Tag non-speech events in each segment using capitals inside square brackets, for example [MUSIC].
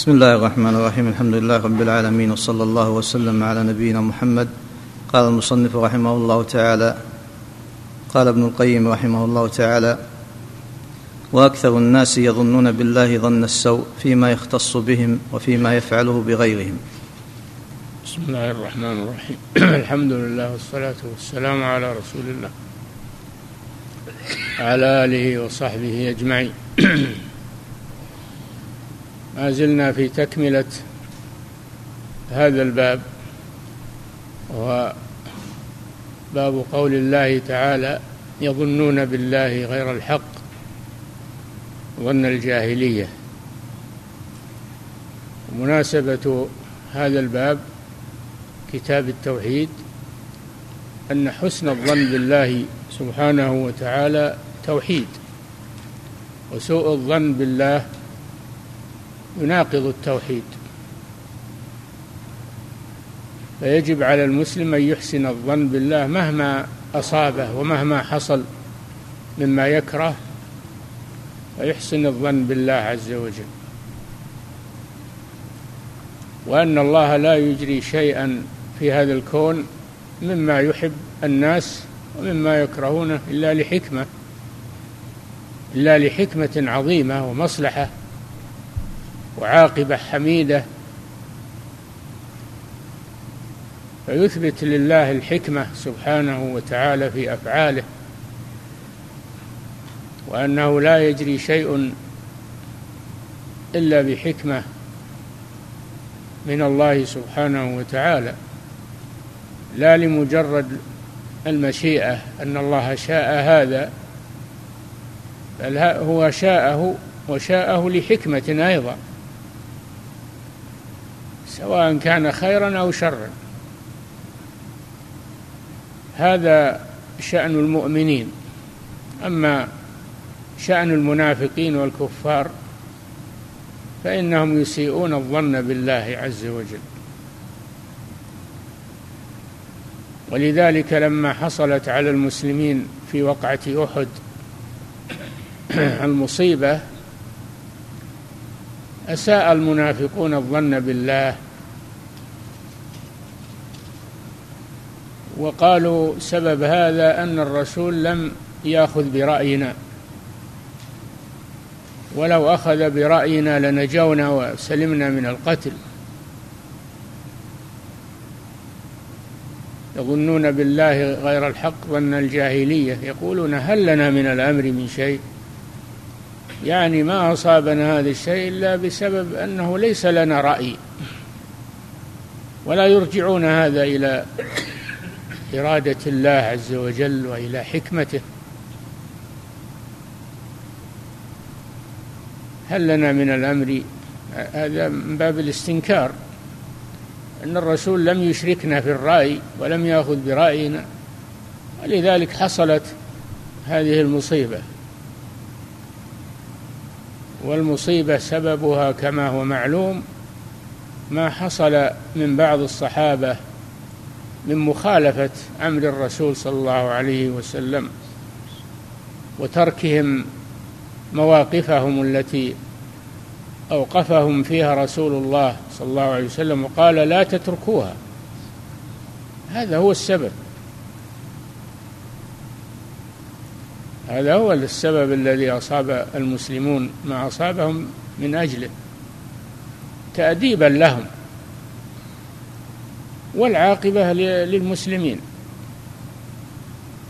بسم الله الرحمن الرحيم الحمد لله رب العالمين وصلى الله وسلم على نبينا محمد قال المصنف رحمه الله تعالى قال ابن القيم رحمه الله تعالى وأكثر الناس يظنون بالله ظن السوء فيما يختص بهم وفيما يفعله بغيرهم بسم الله الرحمن الرحيم الحمد لله والصلاة والسلام على رسول الله على آله وصحبه أجمعين ما زلنا في تكملة هذا الباب وهو باب قول الله تعالى يظنون بالله غير الحق ظن الجاهلية. مناسبة هذا الباب كتاب التوحيد أن حسن الظن بالله سبحانه وتعالى توحيد وسوء الظن بالله يناقض التوحيد. فيجب على المسلم أن يحسن الظن بالله مهما أصابه ومهما حصل مما يكره فيحسن الظن بالله عز وجل. وأن الله لا يجري شيئا في هذا الكون مما يحب الناس ومما يكرهونه إلا لحكمة إلا لحكمة عظيمة ومصلحة. وعاقبة حميدة فيثبت لله الحكمة سبحانه وتعالى في أفعاله وأنه لا يجري شيء إلا بحكمة من الله سبحانه وتعالى لا لمجرد المشيئة أن الله شاء هذا بل هو شاءه وشاءه لحكمة أيضا. سواء كان خيرا أو شرا. هذا شأن المؤمنين. أما شأن المنافقين والكفار فإنهم يسيئون الظن بالله عز وجل. ولذلك لما حصلت على المسلمين في وقعة أحد [CLEARS THROAT] المصيبة أساء المنافقون الظن بالله وقالوا سبب هذا أن الرسول لم يأخذ برأينا. ولو أخذ برأينا لنجونا وسلمنا من القتل. يظنون بالله غير الحق ظن الجاهلية. يقولون هل لنا من الأمر من شيء؟ يعني ما أصابنا هذا الشيء إلا بسبب أنه ليس لنا رأي. ولا يرجعون هذا إلى إرادة الله عز وجل وإلى حكمته. هل لنا من الأمر؟ هذا من باب الاستنكار. أن الرسول لم يشركنا في الرأي ولم يأخذ برأينا ولذلك حصلت هذه المصيبة. والمصيبة سببها كما هو معلوم ما حصل من بعض الصحابة من مخالفة أمر الرسول صلى الله عليه وسلم وتركهم مواقفهم التي أوقفهم فيها رسول الله صلى الله عليه وسلم وقال لا تتركوها. هذا هو السبب. هذا هو السبب الذي أصاب المسلمون ما أصابهم من أجله. تأديبا لهم. والعاقبة للمسلمين.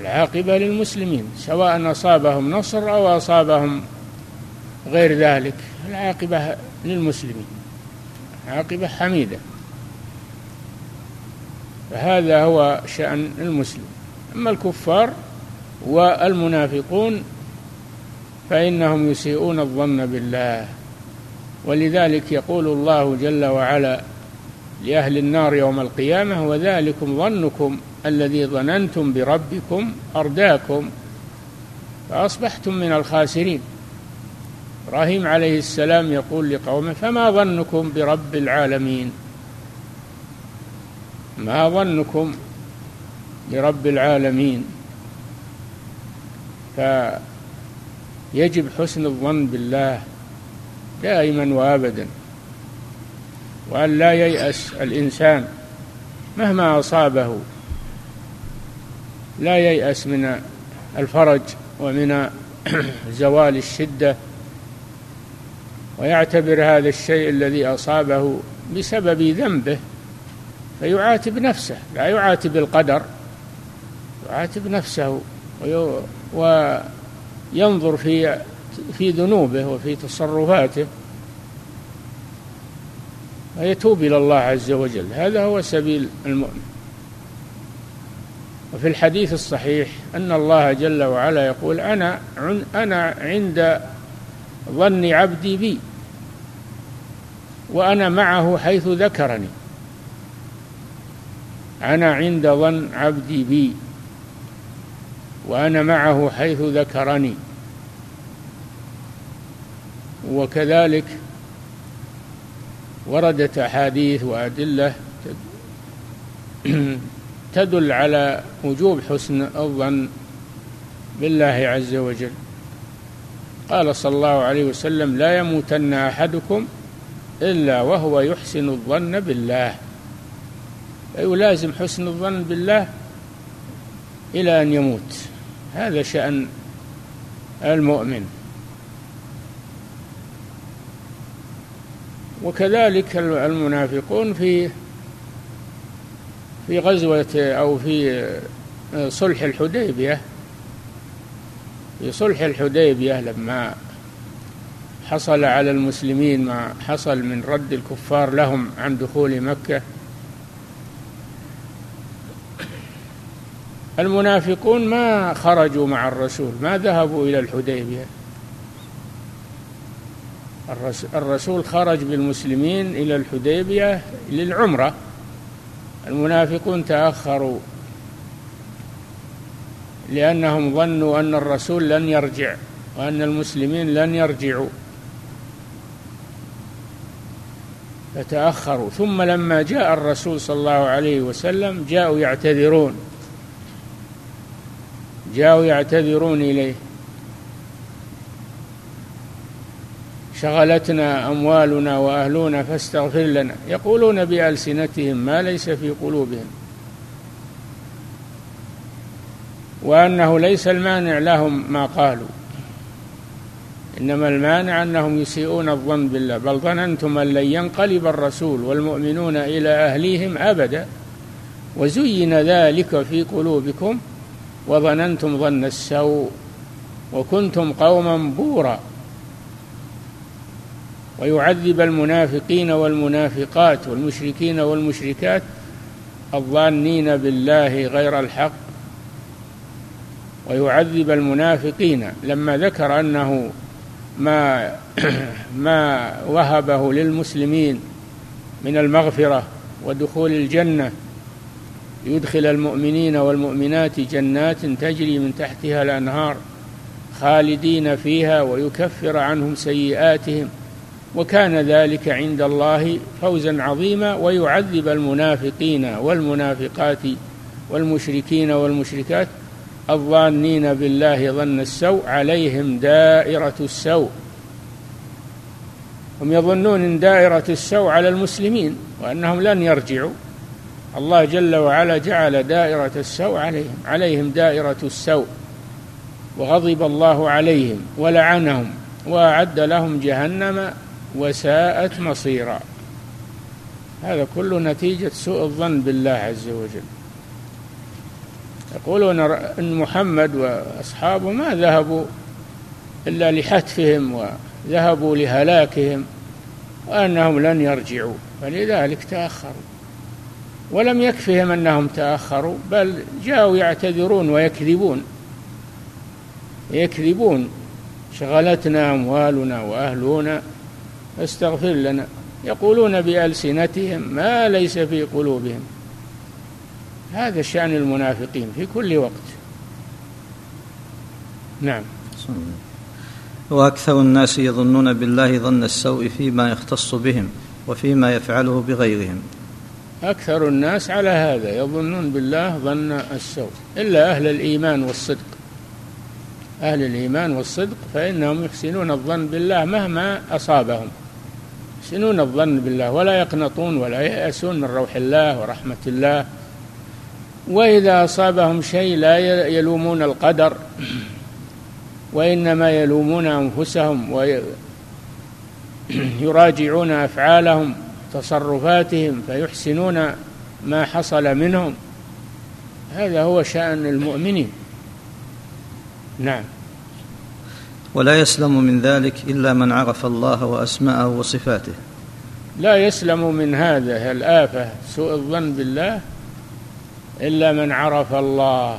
العاقبة للمسلمين سواء أصابهم نصر أو أصابهم غير ذلك العاقبة للمسلمين عاقبة حميدة. فهذا هو شأن المسلم. أما الكفار والمنافقون فإنهم يسيئون الظن بالله ولذلك يقول الله جل وعلا لأهل النار يوم القيامة وذلكم ظنكم الذي ظننتم بربكم أرداكم فأصبحتم من الخاسرين. إبراهيم عليه السلام يقول لقومه فما ظنكم برب العالمين؟ ما ظنكم برب العالمين؟ فيجب حسن الظن بالله دائما وابدا. وأن لا ييأس الإنسان مهما أصابه. لا ييأس من الفرج ومن [CLEARS THROAT] زوال الشدة. ويعتبر هذا الشيء الذي أصابه بسبب ذنبه. فيعاتب نفسه. لا يعاتب القدر. يعاتب نفسه. وينظر في في ذنوبه وفي تصرفاته. ويتوب إلى الله عز وجل. هذا هو سبيل المؤمن. وفي الحديث الصحيح أن الله جل وعلا يقول أنا أنا عند ظن عبدي بي وأنا معه حيث ذكرني. أنا عند ظن عبدي بي وأنا معه حيث ذكرني. وكذلك وردت أحاديث وأدلة تدل على وجوب حسن الظن بالله عز وجل. قال صلى الله عليه وسلم لا يموتن أحدكم إلا وهو يحسن الظن بالله. فيلازم حسن الظن بالله إلى أن يموت. هذا شأن المؤمن. وكذلك المنافقون في في غزوة أو في صلح الحديبية. في صلح الحديبية لما حصل على المسلمين ما حصل من رد الكفار لهم عن دخول مكة. المنافقون ما خرجوا مع الرسول ما ذهبوا إلى الحديبية. الرسول خرج بالمسلمين إلى الحديبية للعمرة. المنافقون تأخروا لأنهم ظنوا أن الرسول لن يرجع وأن المسلمين لن يرجعوا. فتأخروا. ثم لما جاء الرسول صلى الله عليه وسلم جاءوا يعتذرون. جاءوا يعتذرون إليه. شغلتنا أموالنا وأهلنا فاستغفر لنا. يقولون بألسنتهم ما ليس في قلوبهم. وأنه ليس المانع لهم ما قالوا. إنما المانع أنهم يسيئون الظن بالله. بل ظننتم أن لن ينقلب الرسول والمؤمنون إلى أهليهم أبدا. وزين ذلك في قلوبكم. وظننتم ظن السوء. وكنتم قوما بورا. ويعذب المنافقين والمنافقات والمشركين والمشركات الظانين بالله غير الحق. ويعذب المنافقين لما ذكر أنه ما [CLEARS THROAT] ما وهبه للمسلمين من المغفرة ودخول الجنة يدخل المؤمنين والمؤمنات جنات تجري من تحتها الأنهار خالدين فيها ويكفر عنهم سيئاتهم. وكان ذلك عند الله فوزا عظيما ويعذب المنافقين والمنافقات والمشركين والمشركات الظانين بالله ظن السوء عليهم دائرة السوء. هم يظنون إن دائرة السوء على المسلمين وأنهم لن يرجعوا. الله جل وعلا جعل دائرة السوء عليهم عليهم دائرة السوء. وغضب الله عليهم ولعنهم وأعد لهم جهنم وساءت مصيرا. هذا كله نتيجة سوء الظن بالله عز وجل. يقولون إن محمد وأصحابه ما ذهبوا إلا لحتفهم وذهبوا لهلاكهم وأنهم لن يرجعوا. فلذلك تأخروا. ولم يكفهم أنهم تأخروا بل جاءوا يعتذرون ويكذبون. يكذبون شغلتنا أموالنا وأهلنا. فاستغفر لنا. يقولون بألسنتهم ما ليس في قلوبهم. هذا شأن المنافقين في كل وقت. نعم. وأكثر الناس يظنون بالله ظن السوء فيما يختص بهم وفيما يفعله بغيرهم. أكثر الناس على هذا يظنون بالله ظن السوء. إلا أهل الإيمان والصدق. أهل الإيمان والصدق فإنهم يحسنون الظن بالله مهما أصابهم. يحسنون الظن بالله؟ ولا يقنطون ولا ييأسون من روح الله ورحمة الله. وإذا أصابهم شيء لا يلومون القدر وإنما يلومون أنفسهم ويراجعون أفعالهم تصرفاتهم فيحسنون ما حصل منهم. هذا هو شأن المؤمنين. نعم. ولا يسلم من ذلك إلا من عرف الله وأسماءه وصفاته. لا يسلم من هذا الافه سوء الظن بالله؟ إلا من عرف الله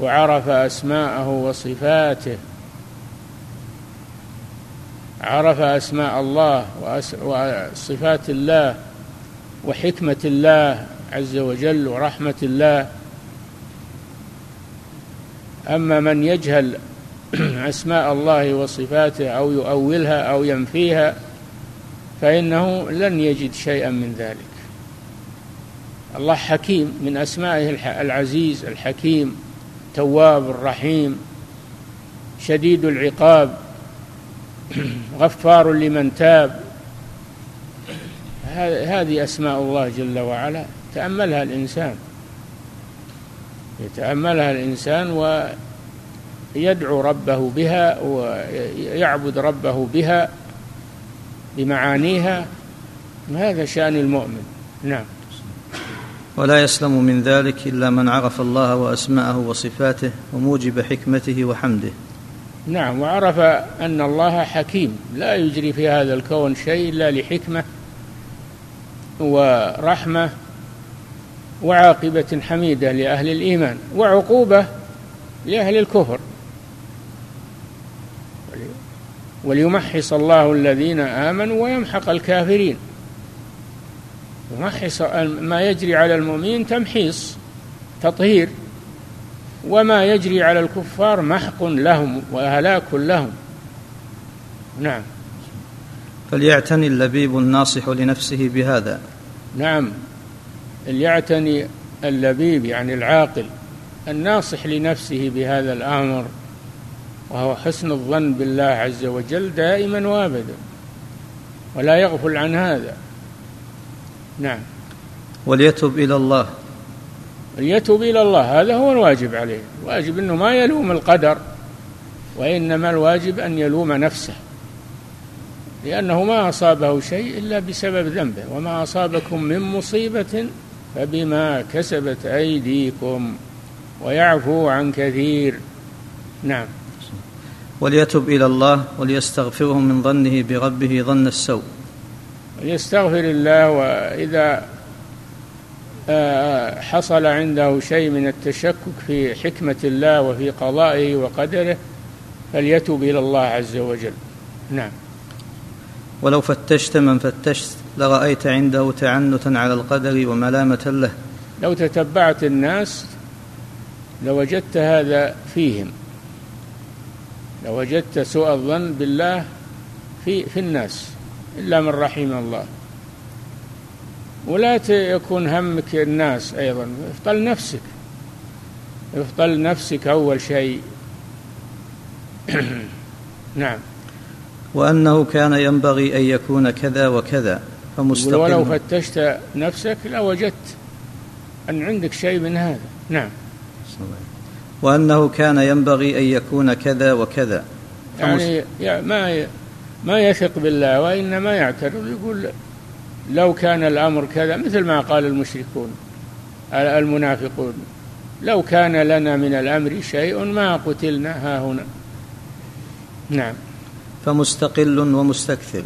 وعرف أسماءه وصفاته. عرف أسماء الله وصفات الله وحكمة الله عز وجل ورحمة الله. أما من يجهل [CLEARS THROAT] أسماء الله وصفاته أو يؤولها أو ينفيها فإنه لن يجد شيئا من ذلك. الله حكيم من أسمائه العزيز الحكيم تواب الرحيم شديد العقاب [CLEARS THROAT] غفار لمن تاب. هذه أسماء الله جل وعلا. تأملها الإنسان. يتأملها الإنسان و يدعو ربه بها ويعبد ربه بها بمعانيها هذا شأن المؤمن. نعم. ولا يسلم من ذلك إلا من عرف الله وأسماءه وصفاته وموجب حكمته وحمده. نعم وعرف أن الله حكيم. لا يجري في هذا الكون شيء إلا لحكمة ورحمة وعاقبة حميدة لأهل الإيمان وعقوبة لأهل الكفر. وليمحص الله الذين آمنوا ويمحق الكافرين. يمحص ما يجري على المؤمنين تمحيص تطهير. وما يجري على الكفار محق لهم وهلاك لهم. نعم. فليعتني اللبيب الناصح لنفسه بهذا. نعم. ليعتني اللبيب يعني العاقل الناصح لنفسه بهذا الأمر. وهو حسن الظن بالله عز وجل دائما وابدا ولا يغفل عن هذا. نعم. وليتب إلى الله. ليتوب إلى الله هذا هو الواجب عليه. الواجب إنه ما يلوم القدر وإنما الواجب أن يلوم نفسه. لأنه ما أصابه شيء إلا بسبب ذنبه وما أصابكم من مصيبة فبما كسبت أيديكم ويعفو عن كثير. نعم. وليتب إلى الله وليستغفره من ظنه بربه ظن السوء. وليستغفر الله وإذا آه، حصل عنده شيء من التشكك في حكمة الله وفي قضائه وقدره فليتب إلى الله عز وجل. نعم. ولو فتشت من فتشت لرأيت عنده تعنتا على القدر وملامة له. لو تتبعت الناس لوجدت هذا فيهم. لوجدت سوء الظن بالله في في الناس إلا من رحم الله. ولا يكون همك الناس أيضا. افطل نفسك. افطل نفسك أول شيء. [CLEARS THROAT] نعم. وأنه كان ينبغي أن يكون كذا وكذا فمستقيم. ولو فتشت نفسك لوجدت أن عندك شيء من هذا. نعم. وأنه كان ينبغي أن يكون كذا وكذا. يعني ما ما يثق بالله وإنما يعترض يقول لو كان الأمر كذا مثل ما قال المشركون المنافقون لو كان لنا من الأمر شيء ما قتلنا ها هنا. نعم. فمستقل ومستكثر.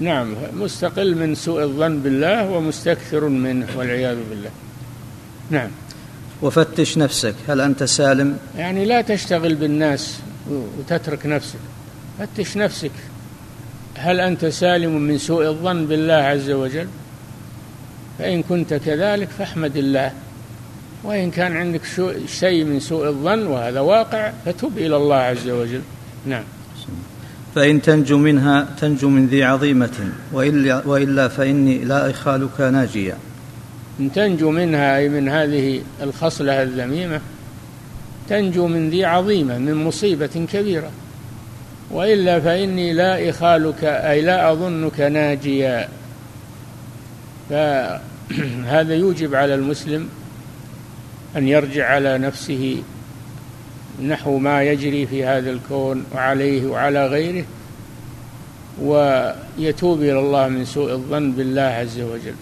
نعم مستقل من سوء الظن بالله ومستكثر منه والعياذ بالله. نعم. وفتش نفسك. هل أنت سالم؟ يعني لا تشتغل بالناس وتترك نفسك. فتش نفسك. هل أنت سالم من سوء الظن بالله عز وجل؟ فإن كنت كذلك فاحمد الله. وإن كان عندك شيء من سوء الظن وهذا واقع فتب إلى الله عز وجل. نعم. فإن تنجو منها تنجو من ذي عظيمة وإلا, وإلا فإني لا أخالك ناجيا إن تنجو منها أي من هذه الخصلة الذميمة تنجو من ذي عظيمة من مصيبة كبيرة. وإلا فإني لا إخالك أي لا أظنك ناجيا. فهذا [CLEARS THROAT] يوجب على المسلم أن يرجع على نفسه نحو ما يجري في هذا الكون وعليه وعلى غيره ويتوب إلى الله من سوء الظن بالله عز وجل.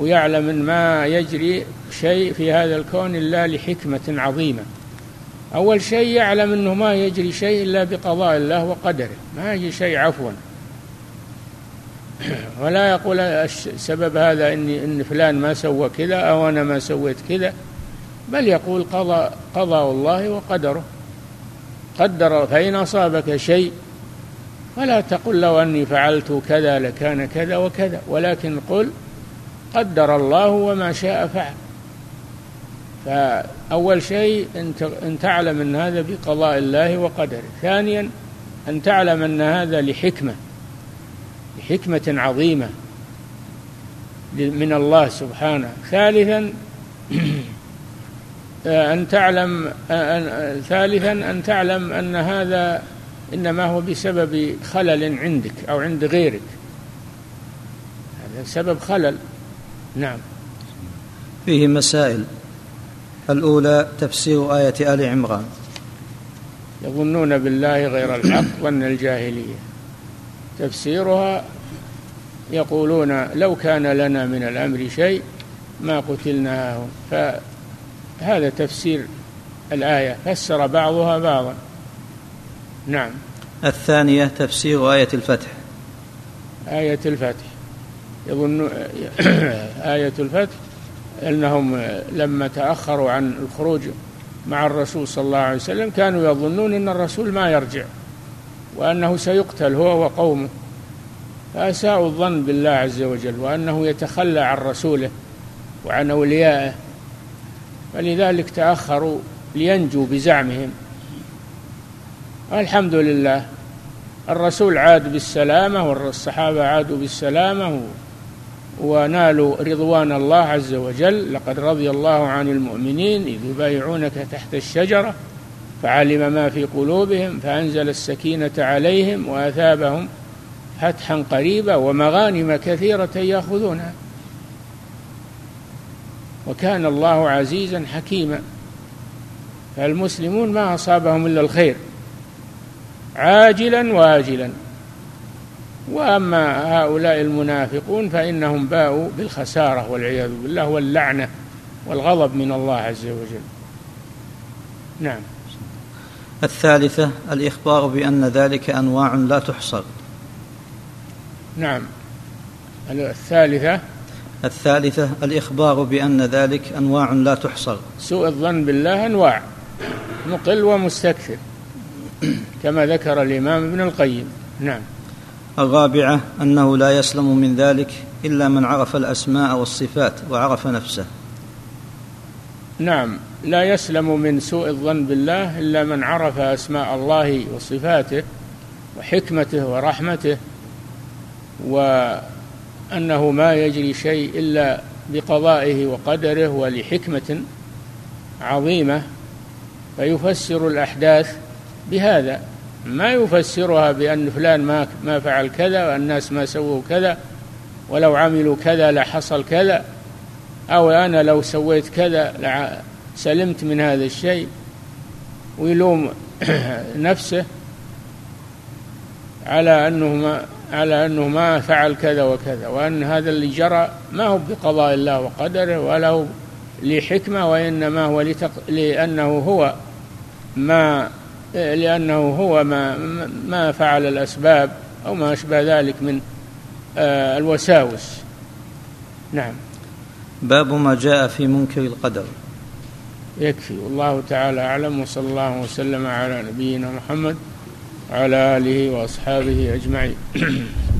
ويعلم أن ما يجري شيء في هذا الكون إلا لحكمة عظيمة. أول شيء يعلم أنه ما يجري شيء إلا بقضاء الله وقدره. ما يجري شيء عفوا. [CLEARS THROAT] ولا يقول سبب هذا إني إن فلان ما سوى كذا أو أنا ما سويت كذا. بل يقول قضى قضاء الله وقدره. قدر فإن أصابك شيء فلا تقل لو أني فعلت كذا لكان كذا وكذا. ولكن قل قدر الله وما شاء فعل. فأول شيء أن تعلم أن هذا بقضاء الله وقدره. ثانيا أن تعلم أن هذا لحكمة لحكمة عظيمة من الله سبحانه. ثالثا [CLEARS THROAT] أن تعلم أن ثالثا أن تعلم أن هذا إنما هو بسبب خلل عندك أو عند غيرك. هذا سبب خلل. نعم. فيه مسائل. الأولى تفسير آية آل عمران. يظنون بالله غير الحق ظن الجاهلية. تفسيرها يقولون لو كان لنا من الأمر شيء ما قتلنا فهذا تفسير الآية. فسر بعضها بعضا. نعم. الثانية تفسير آية الفتح. آية الفتح. يظن آية الفتح أنهم لما تأخروا عن الخروج مع الرسول صلى الله عليه وسلم كانوا يظنون أن الرسول ما يرجع وأنه سيقتل هو وقومه. فأساءوا الظن بالله عز وجل وأنه يتخلى عن رسوله وعن أوليائه فلذلك تأخروا لينجوا بزعمهم. الحمد لله الرسول عاد بالسلامة والصحابة عادوا بالسلامة ونالوا رضوان الله عز وجل. لقد رضي الله عن المؤمنين إذ يبايعونك تحت الشجرة فعلم ما في قلوبهم فأنزل السكينة عليهم وأثابهم فتحا قريبا ومغانم كثيرة يأخذونها. وكان الله عزيزا حكيما. فالمسلمون ما أصابهم إلا الخير عاجلا وآجلا. وأما هؤلاء المنافقون فإنهم باءوا بالخسارة والعياذ بالله واللعنة والغضب من الله عز وجل. نعم. الثالثة الإخبار بأن ذلك أنواع لا تحصر. نعم. الثالثة. الثالثة الإخبار بأن ذلك أنواع لا تحصر. سوء الظن بالله أنواع مقل ومستكثر كما ذكر الإمام ابن القيم. نعم. الرابعة أنه لا يسلم من ذلك إلا من عرف الأسماء والصفات وعرف نفسه. نعم لا يسلم من سوء الظن بالله إلا من عرف أسماء الله وصفاته وحكمته ورحمته وأنه ما يجري شيء إلا بقضائه وقدره ولحكمة عظيمة فيفسر الأحداث بهذا. ما يفسرها بأن فلان ما ما فعل كذا والناس ما سووا كذا ولو عملوا كذا لحصل كذا أو أنا لو سويت كذا سلمت من هذا الشيء ويلوم [CLEARS THROAT] نفسه على أنه ما على أنه ما فعل كذا وكذا وأن هذا اللي جرى ما هو بقضاء الله وقدره ولا هو لحكمة وإنما هو لتق... لأنه هو ما لأنه هو ما ما فعل الأسباب أو ما أشبه ذلك من آه، الوساوس. نعم. باب ما جاء في منكر القدر. يكفي. والله تعالى أعلم. وصلى الله وسلم على نبينا محمد وعلى آله وأصحابه أجمعين. [CLEARS THROAT]